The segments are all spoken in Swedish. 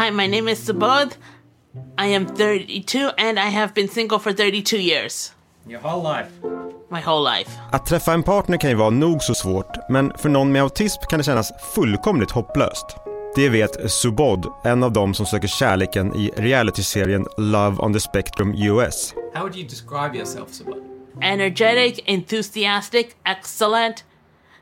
Hi, my name is Subodh. I am 32 and I have been single for 32 years. Your whole life. My whole life. Att träffa en partner kan ju vara nog så svårt, men för någon med autism kan det kännas fullkomligt hopplöst. Det vet Subodh, en av dem som söker kärleken i realityserien Love on the Spectrum US. How would you describe yourself, Subodh? Energetic, enthusiastic, excellent,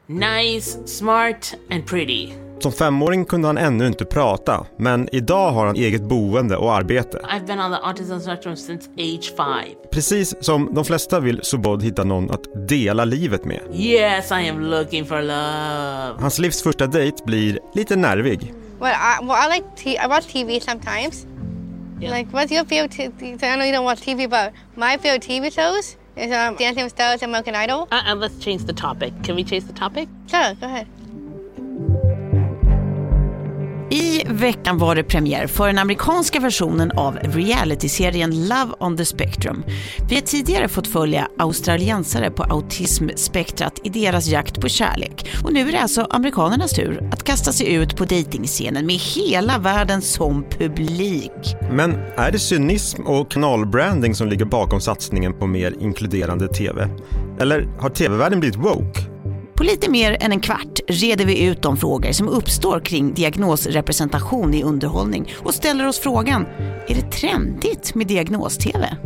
nice, smart, and pretty. Som femåring kunde han ännu inte prata, men idag har han eget boende och arbete. I've been on the autism spectrum since age five. Precis som de flesta vill Subodh hitta någon att dela livet med. Yes, I am looking for love. Hans livs första dejt blir lite nervig. Well, I, well, I like t- I watch TV sometimes. Yeah. Like, what's your favorite? T- I know you don't watch TV, but my favorite TV shows is um, Dancing with Stars and American Idol. Uh-uh, let's change the topic. Can we change the topic? Sure, go ahead. I veckan var det premiär för den amerikanska versionen av realityserien Love on the Spectrum. Vi har tidigare fått följa australiensare på autismspektrat i deras jakt på kärlek. Och nu är det alltså amerikanernas tur att kasta sig ut på dejtingscenen med hela världen som publik. Men är det cynism och kanalbranding som ligger bakom satsningen på mer inkluderande TV? Eller har TV-världen blivit woke? På lite mer än en kvart reder vi ut de frågor som uppstår kring diagnosrepresentation i underhållning och ställer oss frågan, är det trendigt med diagnos-TV?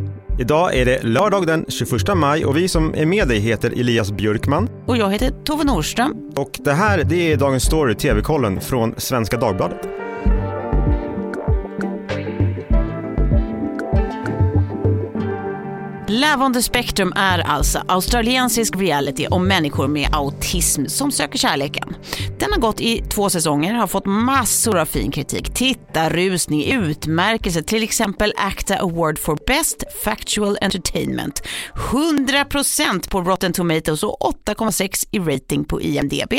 Idag är det lördag den 21 maj och vi som är med dig heter Elias Björkman Och jag heter Tove Nordström. och det här det är Dagens Story TV-kollen från Svenska Dagbladet. Love on the Spectrum är alltså australiensisk reality om människor med autism som söker kärleken. Den har gått i två säsonger, har fått massor av fin kritik, tittarrusning, utmärkelse, till exempel ACTA Award for Best Factual Entertainment. 100% på Rotten Tomatoes och 8,6 i rating på IMDB.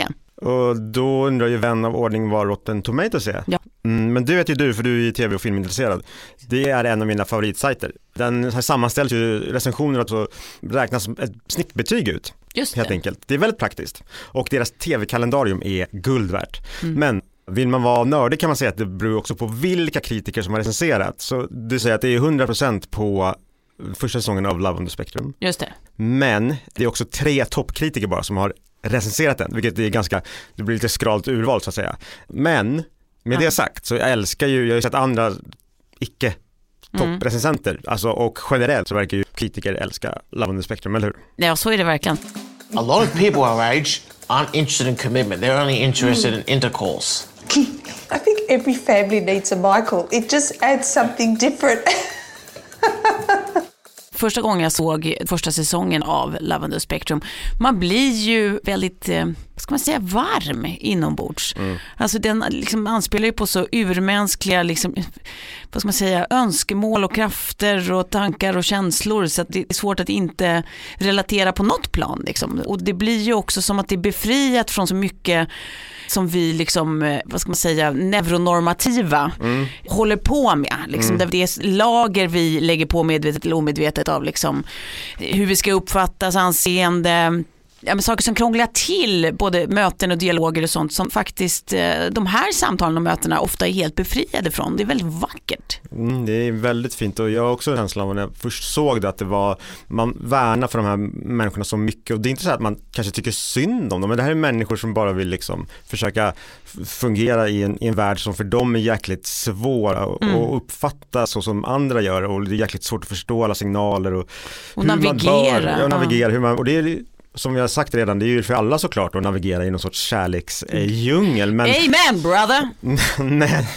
Och då undrar ju vän av ordning vad Rotten Tomatoes är. Ja. Mm, men det vet ju du för du är tv och filmintresserad. Det är en av mina favoritsajter. Den här sammanställs ju recensioner och så räknas ett snittbetyg ut. Just Helt det. enkelt. Det är väldigt praktiskt. Och deras tv-kalendarium är guld värt. Men vill man vara nördig kan man säga att det beror också på vilka kritiker som har recenserat. Så du säger att det är 100% på första säsongen av Love on the Spectrum. Just det. Men det är också tre toppkritiker bara som har recenserat den, vilket är ganska, det blir lite skralt urval så att säga. Men med det sagt så jag älskar ju, jag har ju sett andra icke topprecensenter, alltså och generellt så verkar ju kritiker älska Love on the Spectrum, eller hur? Ja, så är det verkligen. A lot of people our age aren't interested in commitment. They're only interested in intercourse. I think every family needs a Michael. It just adds something different. Första gången jag såg första säsongen av Love on the Spectrum, man blir ju väldigt, eh, ska man säga, varm inombords. Alltså den liksom anspelar ju på så urmänskliga, liksom, vad ska man säga, önskemål och krafter och tankar och känslor så att det är svårt att inte relatera på något plan. Liksom. Och det blir ju också som att det är befriat från så mycket som vi liksom, vad ska man säga, neuronormativa håller på med. Liksom, där Det är lager vi lägger på medvetet eller omedvetet av liksom, hur vi ska uppfattas, anseende, ja, men saker som krånglar till både möten och dialoger och sånt som faktiskt eh, de här samtalen och mötena ofta är helt befriade från. Det är väldigt vackert. Mm, det är väldigt fint och jag har också känslan av när jag först såg det att det var, man värnar för de här människorna så mycket och det är inte så att man kanske tycker synd om dem men det här är människor som bara vill liksom försöka fungera i en, i en värld som för dem är jäkligt svår att Mm. att uppfatta så som andra gör och det är jäkligt svårt att förstå alla signaler och, Och hur man navigera, bör, ja, ja. navigera hur man, och det är som har sagt redan, det är ju för alla såklart att navigera i någon sorts kärleksdjungel men Amen brother! Nej,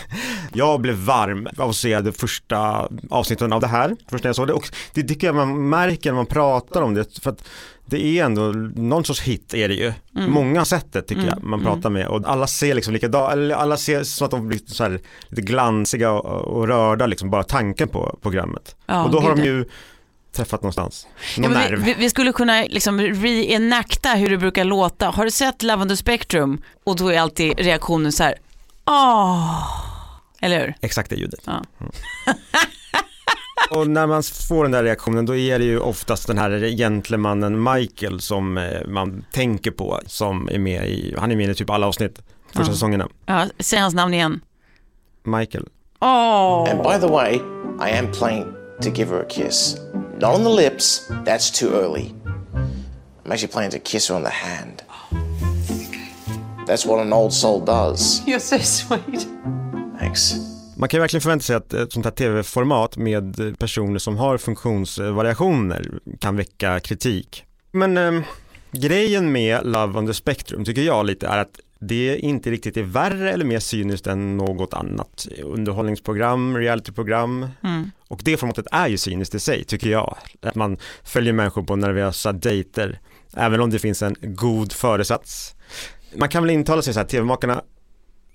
jag blev varm av att se det första avsnitten av det här, första jag såg det och det tycker jag man märker när man pratar om det för att det är ändå någon sorts hit är det ju. Många har sett det tycker jag man pratar med och alla ser liksom likadant, eller alla ser som att de blir så här lite glansiga och, och rörda liksom bara tanken på programmet. Ja, och då har de ju träffat någonstans, Ja, någon men nerv. vi, vi, skulle kunna liksom reenacta hur det brukar låta. Har du sett Love on the Spectrum? Och då är alltid reaktionen så här, åh. Eller hur? Exakt det ljudet. Ja. Mm. Och när man får den där reaktionen då är det ju oftast den här gentlemannen Michael som eh, man tänker på som är med i, han är med i typ alla avsnitt första Ja. säsongerna. Ja, säg hans namn igen. Michael. Åh, And by the way, I am planning to give her a kiss. Not on the lips, that's too early. I'm actually planning to kiss her on the hand. That's what an old soul does. You're so sweet. Thanks. Man kan ju verkligen förvänta sig att ett sånt här tv-format med personer som har funktionsvariationer kan väcka kritik. Men eh, grejen med Love on the Spectrum tycker jag lite är att det inte riktigt är värre eller mer cyniskt än något annat underhållningsprogram, realityprogram. Och det formatet är ju cyniskt i sig tycker jag. Att man följer människor på nervösa dejter, även om det finns en god föresats. Man kan väl intala sig så här, tv-makarna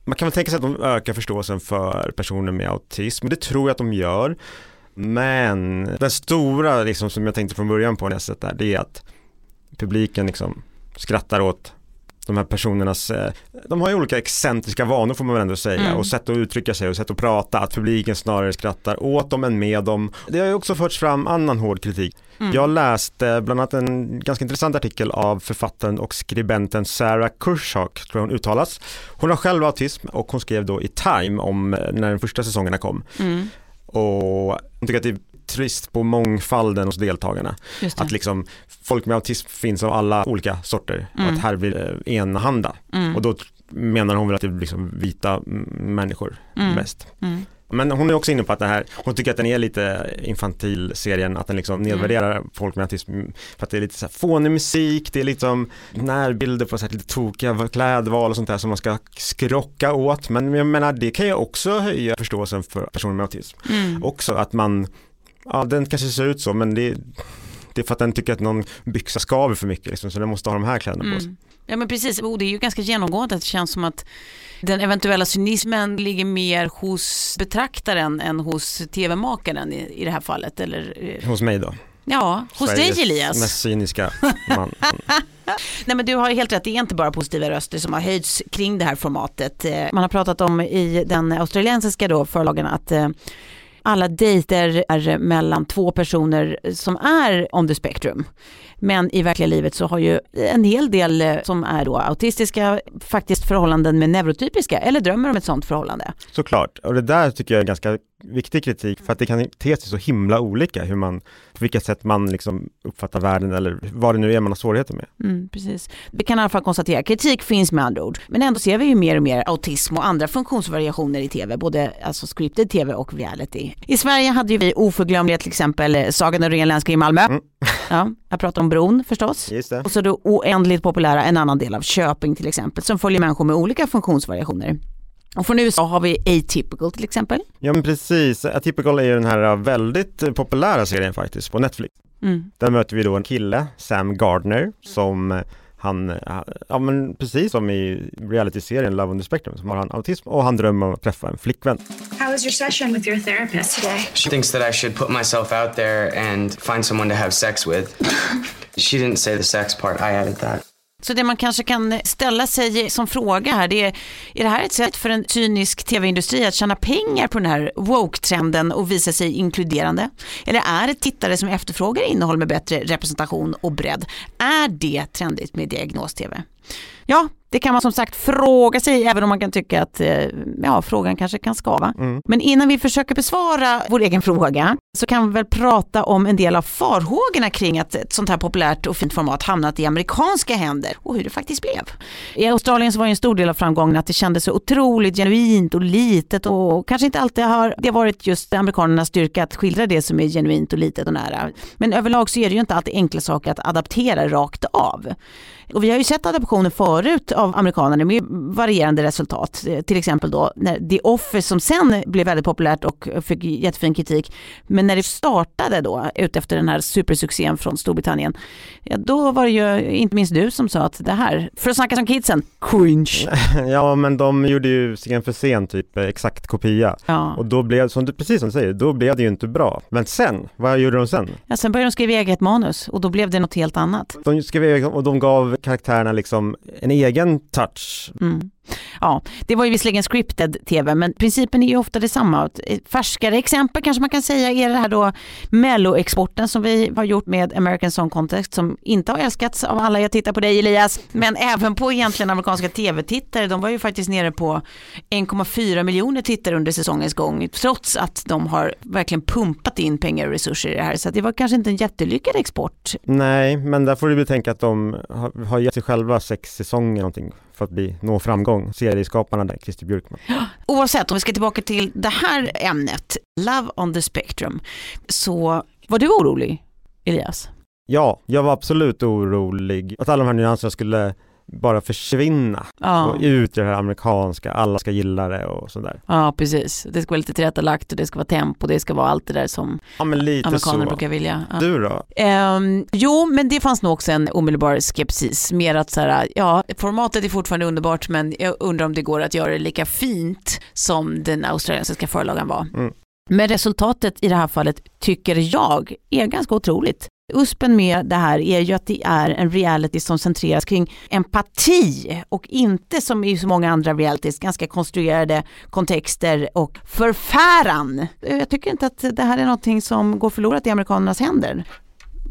man kan väl tänka sig att de ökar förståelsen för personer med autism, det tror jag att de gör. Men den stora liksom, som jag tänkte från början på när jag sett det här, det är att publiken liksom skrattar åt de här personernas, eh, de har ju olika excentriska vanor får man väl ändå säga och sätt att uttrycka sig och sätt att prata, att publiken snarare skrattar åt dem än med dem. Det har ju också förts fram annan hård kritik. Jag läste bland annat en ganska intressant artikel av författaren och skribenten Sarah Kurshak, tror jag hon uttalas. Hon har själv autism och hon skrev då i Time om eh, när den första säsongerna kom. Och hon tycker att det är trist på mångfalden hos deltagarna. Att liksom folk med autism finns av alla olika sorter och Mm. att här blir det enahanda. Och då menar hon väl att det är liksom vita mm, människor mest. Mm. Men hon är också inne på att det här, hon tycker att den är lite infantil serien, att den liksom nedvärderar folk med autism för att det är lite så här fånig musik, det är liksom närbilder på så här lite tokiga klädval och sånt där som man ska skrocka åt. Men jag menar det kan ju också höja förståelsen för personer med autism. Också att man, ja den kanske ser ut så men det, det är för att den tycker att någon byxa skaver för mycket liksom, så den måste ha de här kläderna på sig. Ja men precis, och det är ju ganska genomgående. Det känns som att den eventuella cynismen ligger mer hos betraktaren än hos tv-makaren i, i det här fallet. Eller, eh, Hos mig då. ja, hos Sveriges dig Elias. mest cyniska man. Nej men du har helt rätt, det är inte bara positiva röster som har höjts kring det här formatet. Eh, Man har pratat om i den australiensiska då förlagen att eh, alla dejter är mellan två personer som är on the spectrum. Men i verkliga livet så har ju en hel del eh, som är då autistiska faktiskt förhållanden med neurotypiska eller drömmer om ett sånt förhållande. Såklart, och det där tycker jag är ganska viktig kritik för att det kan te sig så himla olika hur man, på vilket sätt man liksom uppfattar världen eller vad det nu är man har svårigheter med. Mm, precis. Vi kan i alla fall konstatera, kritik finns med andra ord. Men ändå ser vi ju mer och mer autism och andra funktionsvariationer i tv, både alltså scripted tv och reality. I Sverige hade ju vi oförglömliga till exempel eh, Sagan om ringen i Malmö. Ja, jag pratar om bron förstås. Just det. Och så det oändligt populära En annan del av Köping till exempel, som följer människor med olika funktionsvariationer. Och från USA har vi Atypical till exempel. Ja men precis, Atypical är ju den här väldigt populära serien faktiskt på Netflix. Mm. Där möter vi då en kille, Sam Gardner, som eh, han, ja men precis som i realityserien Love on the Spectrum, som har han autism och han drömmer om att träffa en flickvän. How was your session with your therapist today? She thinks that I should put myself out there and find someone to have sex with. she didn't say the sex part, I added that. Så det man kanske kan ställa sig som fråga här, det är, är det här ett sätt för en cynisk tv-industri att tjäna pengar på den här woke-trenden och visa sig inkluderande? Eller är det tittare som efterfrågar innehåll med bättre representation och bredd? Är det trendigt med diagnos-tv? Ja, det kan man som sagt fråga sig, även om man kan tycka att eh, ja, frågan kanske kan skava. Men innan vi försöker besvara vår egen fråga så kan vi väl prata om en del av farhågorna kring att ett sånt här populärt och fint format hamnat i amerikanska händer och hur det faktiskt blev. I Australien så var ju en stor del av framgången att det kändes så otroligt genuint och litet och kanske inte alltid har det varit just amerikanernas styrka att skildra det som är genuint och litet och nära. Men överlag så är det ju inte alltid enkla saker att adaptera rakt av. Och vi har ju sett adaptioner förut av amerikanerna med varierande resultat. Till exempel då när The Office som sen blev väldigt populärt och fick jättefin kritik. Men när det startade då ut efter den här supersuccén från Storbritannien. Ja, då var det ju inte minst du som sa att det här, för att snacka som kidsen, cringe. Ja men de gjorde ju Sen för sen typ exakt kopia. Ja. Och då blev, som du, precis som du säger, då blev det ju inte bra. Men sen, vad gjorde de sen? Ja, sen började de skriva eget manus och då blev det något helt annat. De skrev och de gav karaktärerna liksom liksom en egen touch. Mm. Ja, det var ju visserligen scripted tv, men principen är ju ofta detsamma. Ett Färskare exempel kanske man kan säga är det här då melloexporten som vi har gjort med American Song Contest som inte har älskats av alla. Jag tittar på dig Elias, men även på egentligen amerikanska tv-tittare. De var ju faktiskt nere på 1,4 miljoner tittare under säsongens gång, trots att de har verkligen pumpat in pengar och resurser i det här. Så det var kanske inte en jättelyckad export. Nej, men där får du betänka att de har, har gett sig själva sex säsonger någonting för att bli, nå framgång. Serieskaparna där, Christer Björkman. Oavsett, om vi ska tillbaka till det här ämnet, Love on the Spectrum, så var du orolig, Elias? Ja, jag var absolut orolig att alla de här nyanserna skulle bara försvinna Ja. och ut i det här amerikanska, alla ska gilla det och sådär. Ja, precis. Det ska vara lite tillrättalagt och det ska vara tempo, det ska vara allt det där som Ja amerikaner så. brukar vilja. Ja. Du då? Ehm, jo, men det fanns nog också en omedelbar skepsis. Mer att så här, ja, formatet är fortfarande underbart, men jag undrar om det går att göra det lika fint som den australiensiska förlagan var. Mm. Men resultatet i det här fallet tycker jag är ganska otroligt. Uspen med det här är ju att det är en reality som centreras kring empati och inte som i så många andra realities, ganska konstruerade kontexter och förfäran. Jag tycker inte att det här är någonting som går förlorat i amerikanernas händer.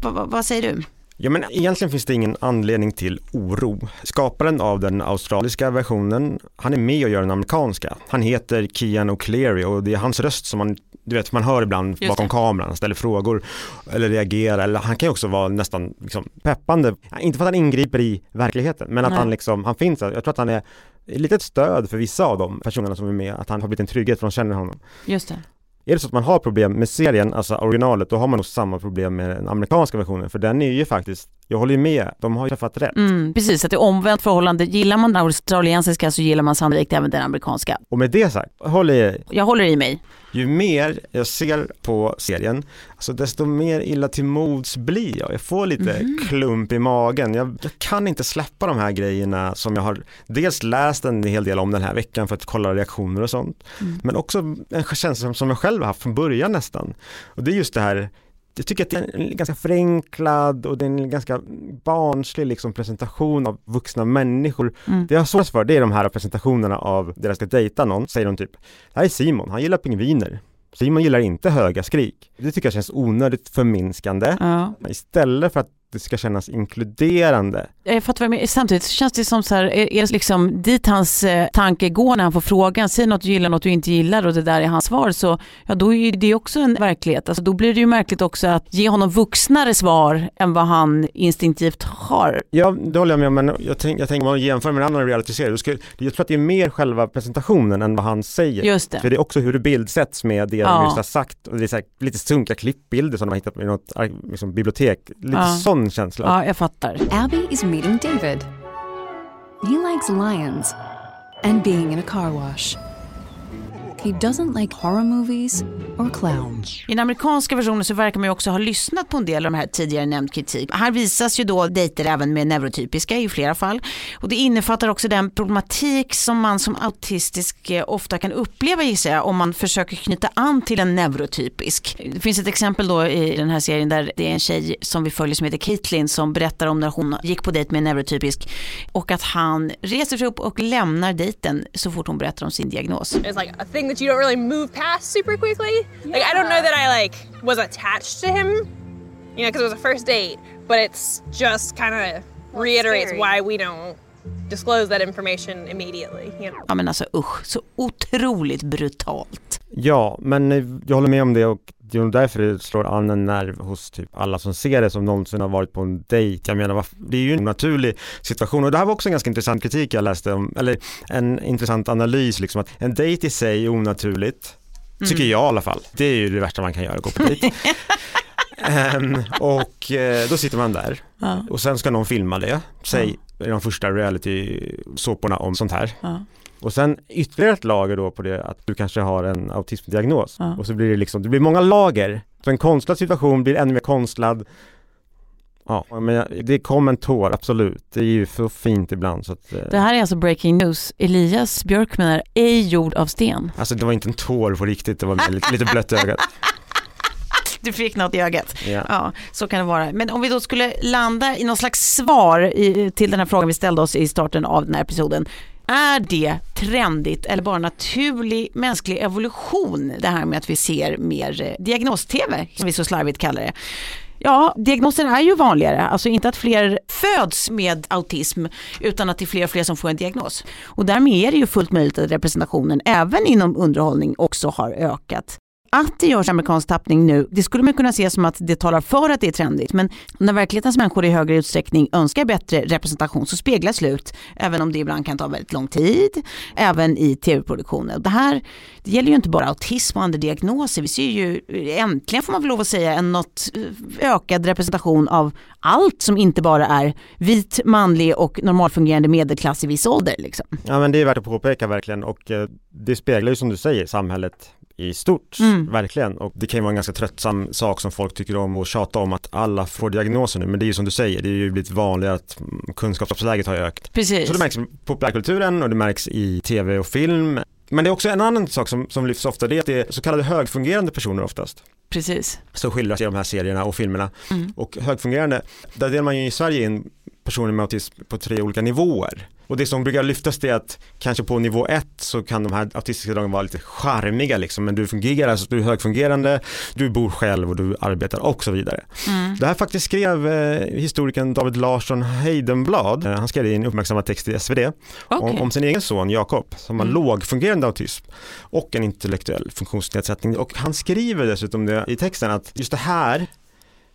V vad säger du? Ja men egentligen finns det ingen anledning till oro. Skaparen av den australiska versionen, han är med och gör den amerikanska. Han heter Keanu Cleary och det är hans röst som man, du vet, man hör ibland Just bakom det. kameran, han ställer frågor eller reagerar. Eller han kan ju också vara nästan liksom, peppande, inte för att han ingriper i verkligheten, men att Nej. han liksom, han finns där. Jag tror att han är lite ett stöd för vissa av de personerna som är med, att han har blivit en trygghet för de känner honom. Just det. Är det så att man har problem med serien, alltså originalet, då har man nog samma problem med den amerikanska versionen. För den är ju faktiskt, jag håller ju med, de har ju träffat rätt. Mm, precis, att det är omvänt förhållande. Gillar man den australiensiska så gillar man sannolikt även den amerikanska. Och med det sagt, håller jag i. Jag håller i mig. Ju mer jag ser på serien, alltså desto mer illa till mods blir jag. Jag får lite klump i magen. Jag, jag kan inte släppa de här grejerna som jag har dels läst en hel del om den här veckan för att kolla reaktioner och sånt. Men också en känsla som jag själv har haft från början nästan. Och det är just det här jag tycker att det är en ganska förenklad och det är en ganska barnslig liksom presentation av vuxna människor. Mm. Det jag har svårt för det är de här presentationerna av där jag ska dejta någon, säger de typ, det här är Simon, han gillar pingviner. Simon gillar inte höga skrik. Det tycker jag känns onödigt förminskande. Ja. Istället för att det ska kännas inkluderande. Jag fattar vad jag menar. Samtidigt så känns det som så här, är det liksom dit hans eh, tanke går när han får frågan, säg något du gillar, något du inte gillar och det där är hans svar, så ja, då är ju det också en verklighet. Alltså, då blir det ju märkligt också att ge honom vuxnare svar än vad han instinktivt har. Ja, det håller jag med om, men jag, tänk, jag tänker om man jämför med en annan realityserie, då ska, jag tror att det är mer själva presentationen än vad han säger. Just det. För det är också hur det bildsätts med det Ja. de just har sagt. Och det är här, lite sunkiga klippbilder som de har hittat i något liksom, bibliotek. Lite Ja. sån känsla. Ja, jag fattar. Abby is meeting David. He likes lions and being in a car wash. He doesn't like horror movies or clowns. I den amerikanska versionen så verkar man ju också ha lyssnat på en del av de här tidigare nämnd kritik. Här visas ju då dejter även med neurotypiska i flera fall. Och det innefattar också den problematik som man som autistisk eh, ofta kan uppleva gissar jag om man försöker knyta an till en neurotypisk. Det finns ett exempel då i den här serien där det är en tjej som vi följer som heter Caitlin som berättar om när hon gick på dejt med en neurotypisk och att han reser sig upp och lämnar dejten så fort hon berättar om sin diagnos. It's like a thing that you don't really move past super quickly. Like I don't know that I like was attached to him, you know, because it was a first date. But it's just kind of reiterates scary. why we don't disclose that information immediately. You know. Ja men alltså usch, så otroligt brutalt. Ja, men eh, jag håller med om det och det är nog därför det slår an en nerv hos typ alla som ser det som någonsin har varit på en dejt. Jag menar, det är ju en naturlig situation och det här var också en ganska intressant kritik jag läste om, eller en intressant analys liksom att en dejt i sig är onaturligt, tycker jag i alla fall. Det är ju det värsta man kan göra, gå på dejt. Ehm, och eh, då sitter man där Ja. och sen ska någon filma det, säg i de första reality-såporna om sånt här. Ja. Och sen ytterligare ett lager då på det att du kanske har en autismdiagnos. Ja. Och så blir det liksom, det blir många lager. Så en konstlad situation blir ännu mer konstlad. Ja, men det kom en tår, absolut. Det är ju för fint ibland så att, eh, Det här är alltså breaking news. Elias Björkman är ej gjord av sten. Alltså det var inte en tår på riktigt, det var lite, lite blött i ögat. Du fick något i ögat. Ja. Ja, så kan det vara. Men om vi då skulle landa i någon slags svar i, till den här frågan vi ställde oss i starten av den här episoden. Är det trendigt eller bara naturlig mänsklig evolution det här med att vi ser mer eh, diagnos-tv, som vi så slarvigt kallar det? Ja, diagnosen är ju vanligare, alltså inte att fler föds med autism utan att det är fler och fler som får en diagnos. Och därmed är det ju fullt möjligt att representationen även inom underhållning också har ökat. Att det görs amerikansk tappning nu, det skulle man kunna se som att det talar för att det är trendigt. Men när verklighetens människor i högre utsträckning önskar bättre representation så speglas slut, även om det ibland kan ta väldigt lång tid, även i tv-produktionen. Det här det gäller ju inte bara autism och andra diagnoser. Vi ser ju, äntligen får man väl lov att säga, en något eh, ökad representation av allt som inte bara är vit, manlig och normalfungerande medelklass i viss ålder. Liksom. Ja men det är värt att påpeka verkligen och eh, det speglar ju som du säger samhället i stort, Mm. verkligen. Och det kan ju vara en ganska tröttsam sak som folk tycker om att tjata om att alla får diagnoser nu. Men det är ju som du säger, det är ju blivit vanligare att kunskapsläget har ökat. Precis. Så det märks i populärkulturen och det märks i tv och film. Men det är också en annan sak som, som lyfts ofta, det är att det är så kallade högfungerande personer oftast. Precis. Som skildras i de här serierna och filmerna. Mm. Och högfungerande, där delar man ju i Sverige in personer med autism på tre olika nivåer. Och det som brukar lyftas är att kanske på nivå ett så kan de här autistiska dragen vara lite charmiga liksom, men du fungerar, alltså du är högfungerande, du bor själv och du arbetar och så vidare. Mm. Det här faktiskt skrev eh, historikern David Larsson Heidenblad, eh, han skrev det i en uppmärksammad text i SvD, om, Okej. om sin egen son Jakob som har Mm. lågfungerande autism och en intellektuell funktionsnedsättning. Och han skriver dessutom det i texten att just det här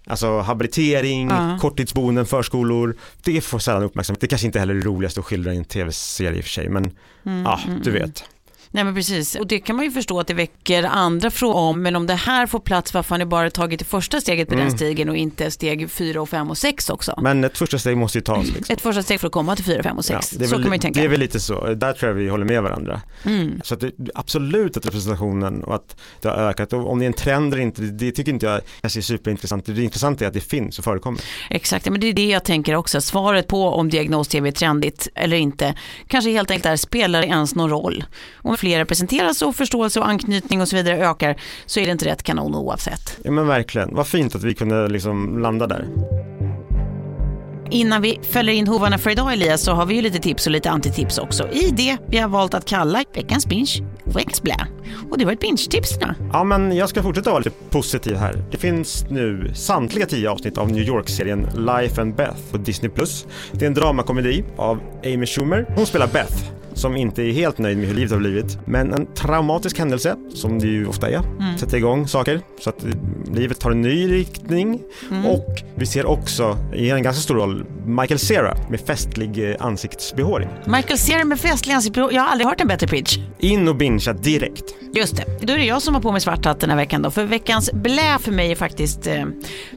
Alltså habilitering, Ja. korttidsboenden, förskolor, det får sällan uppmärksamhet. Det kanske inte heller är det roligaste att skildra i en tv-serie i och för sig, men Mm, ja, mm, du mm. vet. Nej men precis, och det kan man ju förstå att det väcker andra frågor om, men om det här får plats, varför har ni bara tagit det första steget på Mm. den stigen och inte steg 4 och 5 och 6 också? Men ett första steg måste ju tas. Liksom. Ett första steg för att komma till 4, 5 och 6, det, är så kan man ju tänka. det är väl lite så, där tror jag vi håller med varandra. Mm. Så att det, absolut att representationen och att det har ökat och om det är en trend eller inte, det, tycker inte jag är superintressant. Det intressanta är att det finns och förekommer. Exakt, men det är det jag tänker också. Svaret på om diagnos-tv är trendigt eller inte kanske helt enkelt är, spelar det ens någon roll? Om fler representeras och förståelse och anknytning och så vidare ökar så är det inte rätt kanon oavsett. Ja men verkligen, vad fint att vi kunde liksom landa där. Innan vi fäller in hovarna för idag Elias så har vi ju lite tips och lite antitips också i det vi har valt att kalla veckans binge veckans blä. Och det var ett binge-tipsna. Ja men jag ska fortsätta vara lite positiv här. Det finns nu samtliga tio avsnitt av New York-serien Life and Beth på Disney+. Det är en dramakomedi av Amy Schumer. Hon spelar Beth som inte är helt nöjd med hur livet har blivit. Men en traumatisk händelse, som det ju ofta är, Mm. sätter igång saker så att livet tar en ny riktning. Mm. Och vi ser också, i en ganska stor roll, Michael Cera med festlig eh, ansiktsbehåring. Michael Cera med festlig ansiktsbehåring. Jag har aldrig hört en bättre pitch. In och bingea direkt. Just det. Då är det jag som har på mig svart hatt den här veckan då. För veckans blä för mig är faktiskt eh,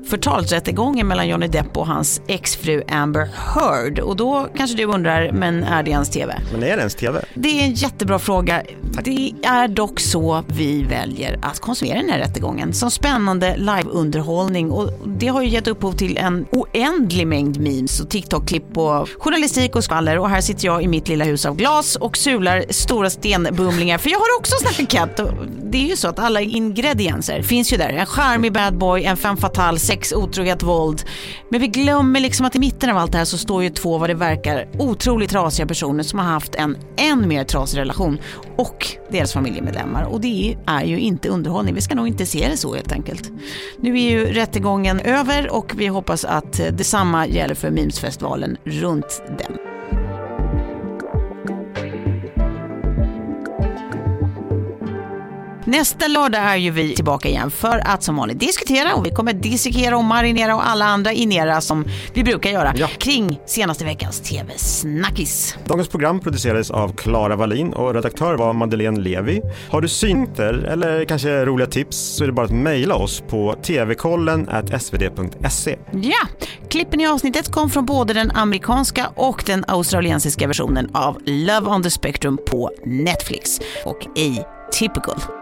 förtalsrättegången mellan Johnny Depp och hans exfru Amber Heard. Och då kanske du undrar, men är det ens TV? Men är det ens TV? Det är en jättebra fråga. Det är dock så vi väljer att konsumera den här rättegången. Som spännande liveunderhållning och det har ju gett upphov till en oändlig mängd memes och TikTok-klipp och journalistik och skvaller. Och här sitter jag i mitt lilla hus av glas och sular stora stenbumlingar för jag har också snackat. Och Det är ju så att alla ingredienser finns ju där. En charmig bad boy, en femme fatale, sex, otrohet, våld. Men vi glömmer liksom att i mitten av allt det här så står ju två vad det verkar otroligt trasiga personer som har haft en än mer trasig relation och deras familjemedlemmar. Och det är ju inte underhållning. Vi ska nog inte se det så helt enkelt. Nu är ju rättegången över och vi hoppas att detsamma gäller för Mimsfestivalen runt den. Nästa lördag är ju vi tillbaka igen för att som vanligt diskutera och vi kommer dissekera och marinera och alla andra inera som vi brukar göra kring senaste veckans TV-snackis. Dagens program producerades av Klara Wallin och redaktör var Madeleine Levi. Har du synter eller kanske roliga tips så är det bara att mejla oss på tvkollen svd.se. Ja, klippen i avsnittet kom från både den amerikanska och den australiensiska versionen av Love on the Spectrum på Netflix och Atypical.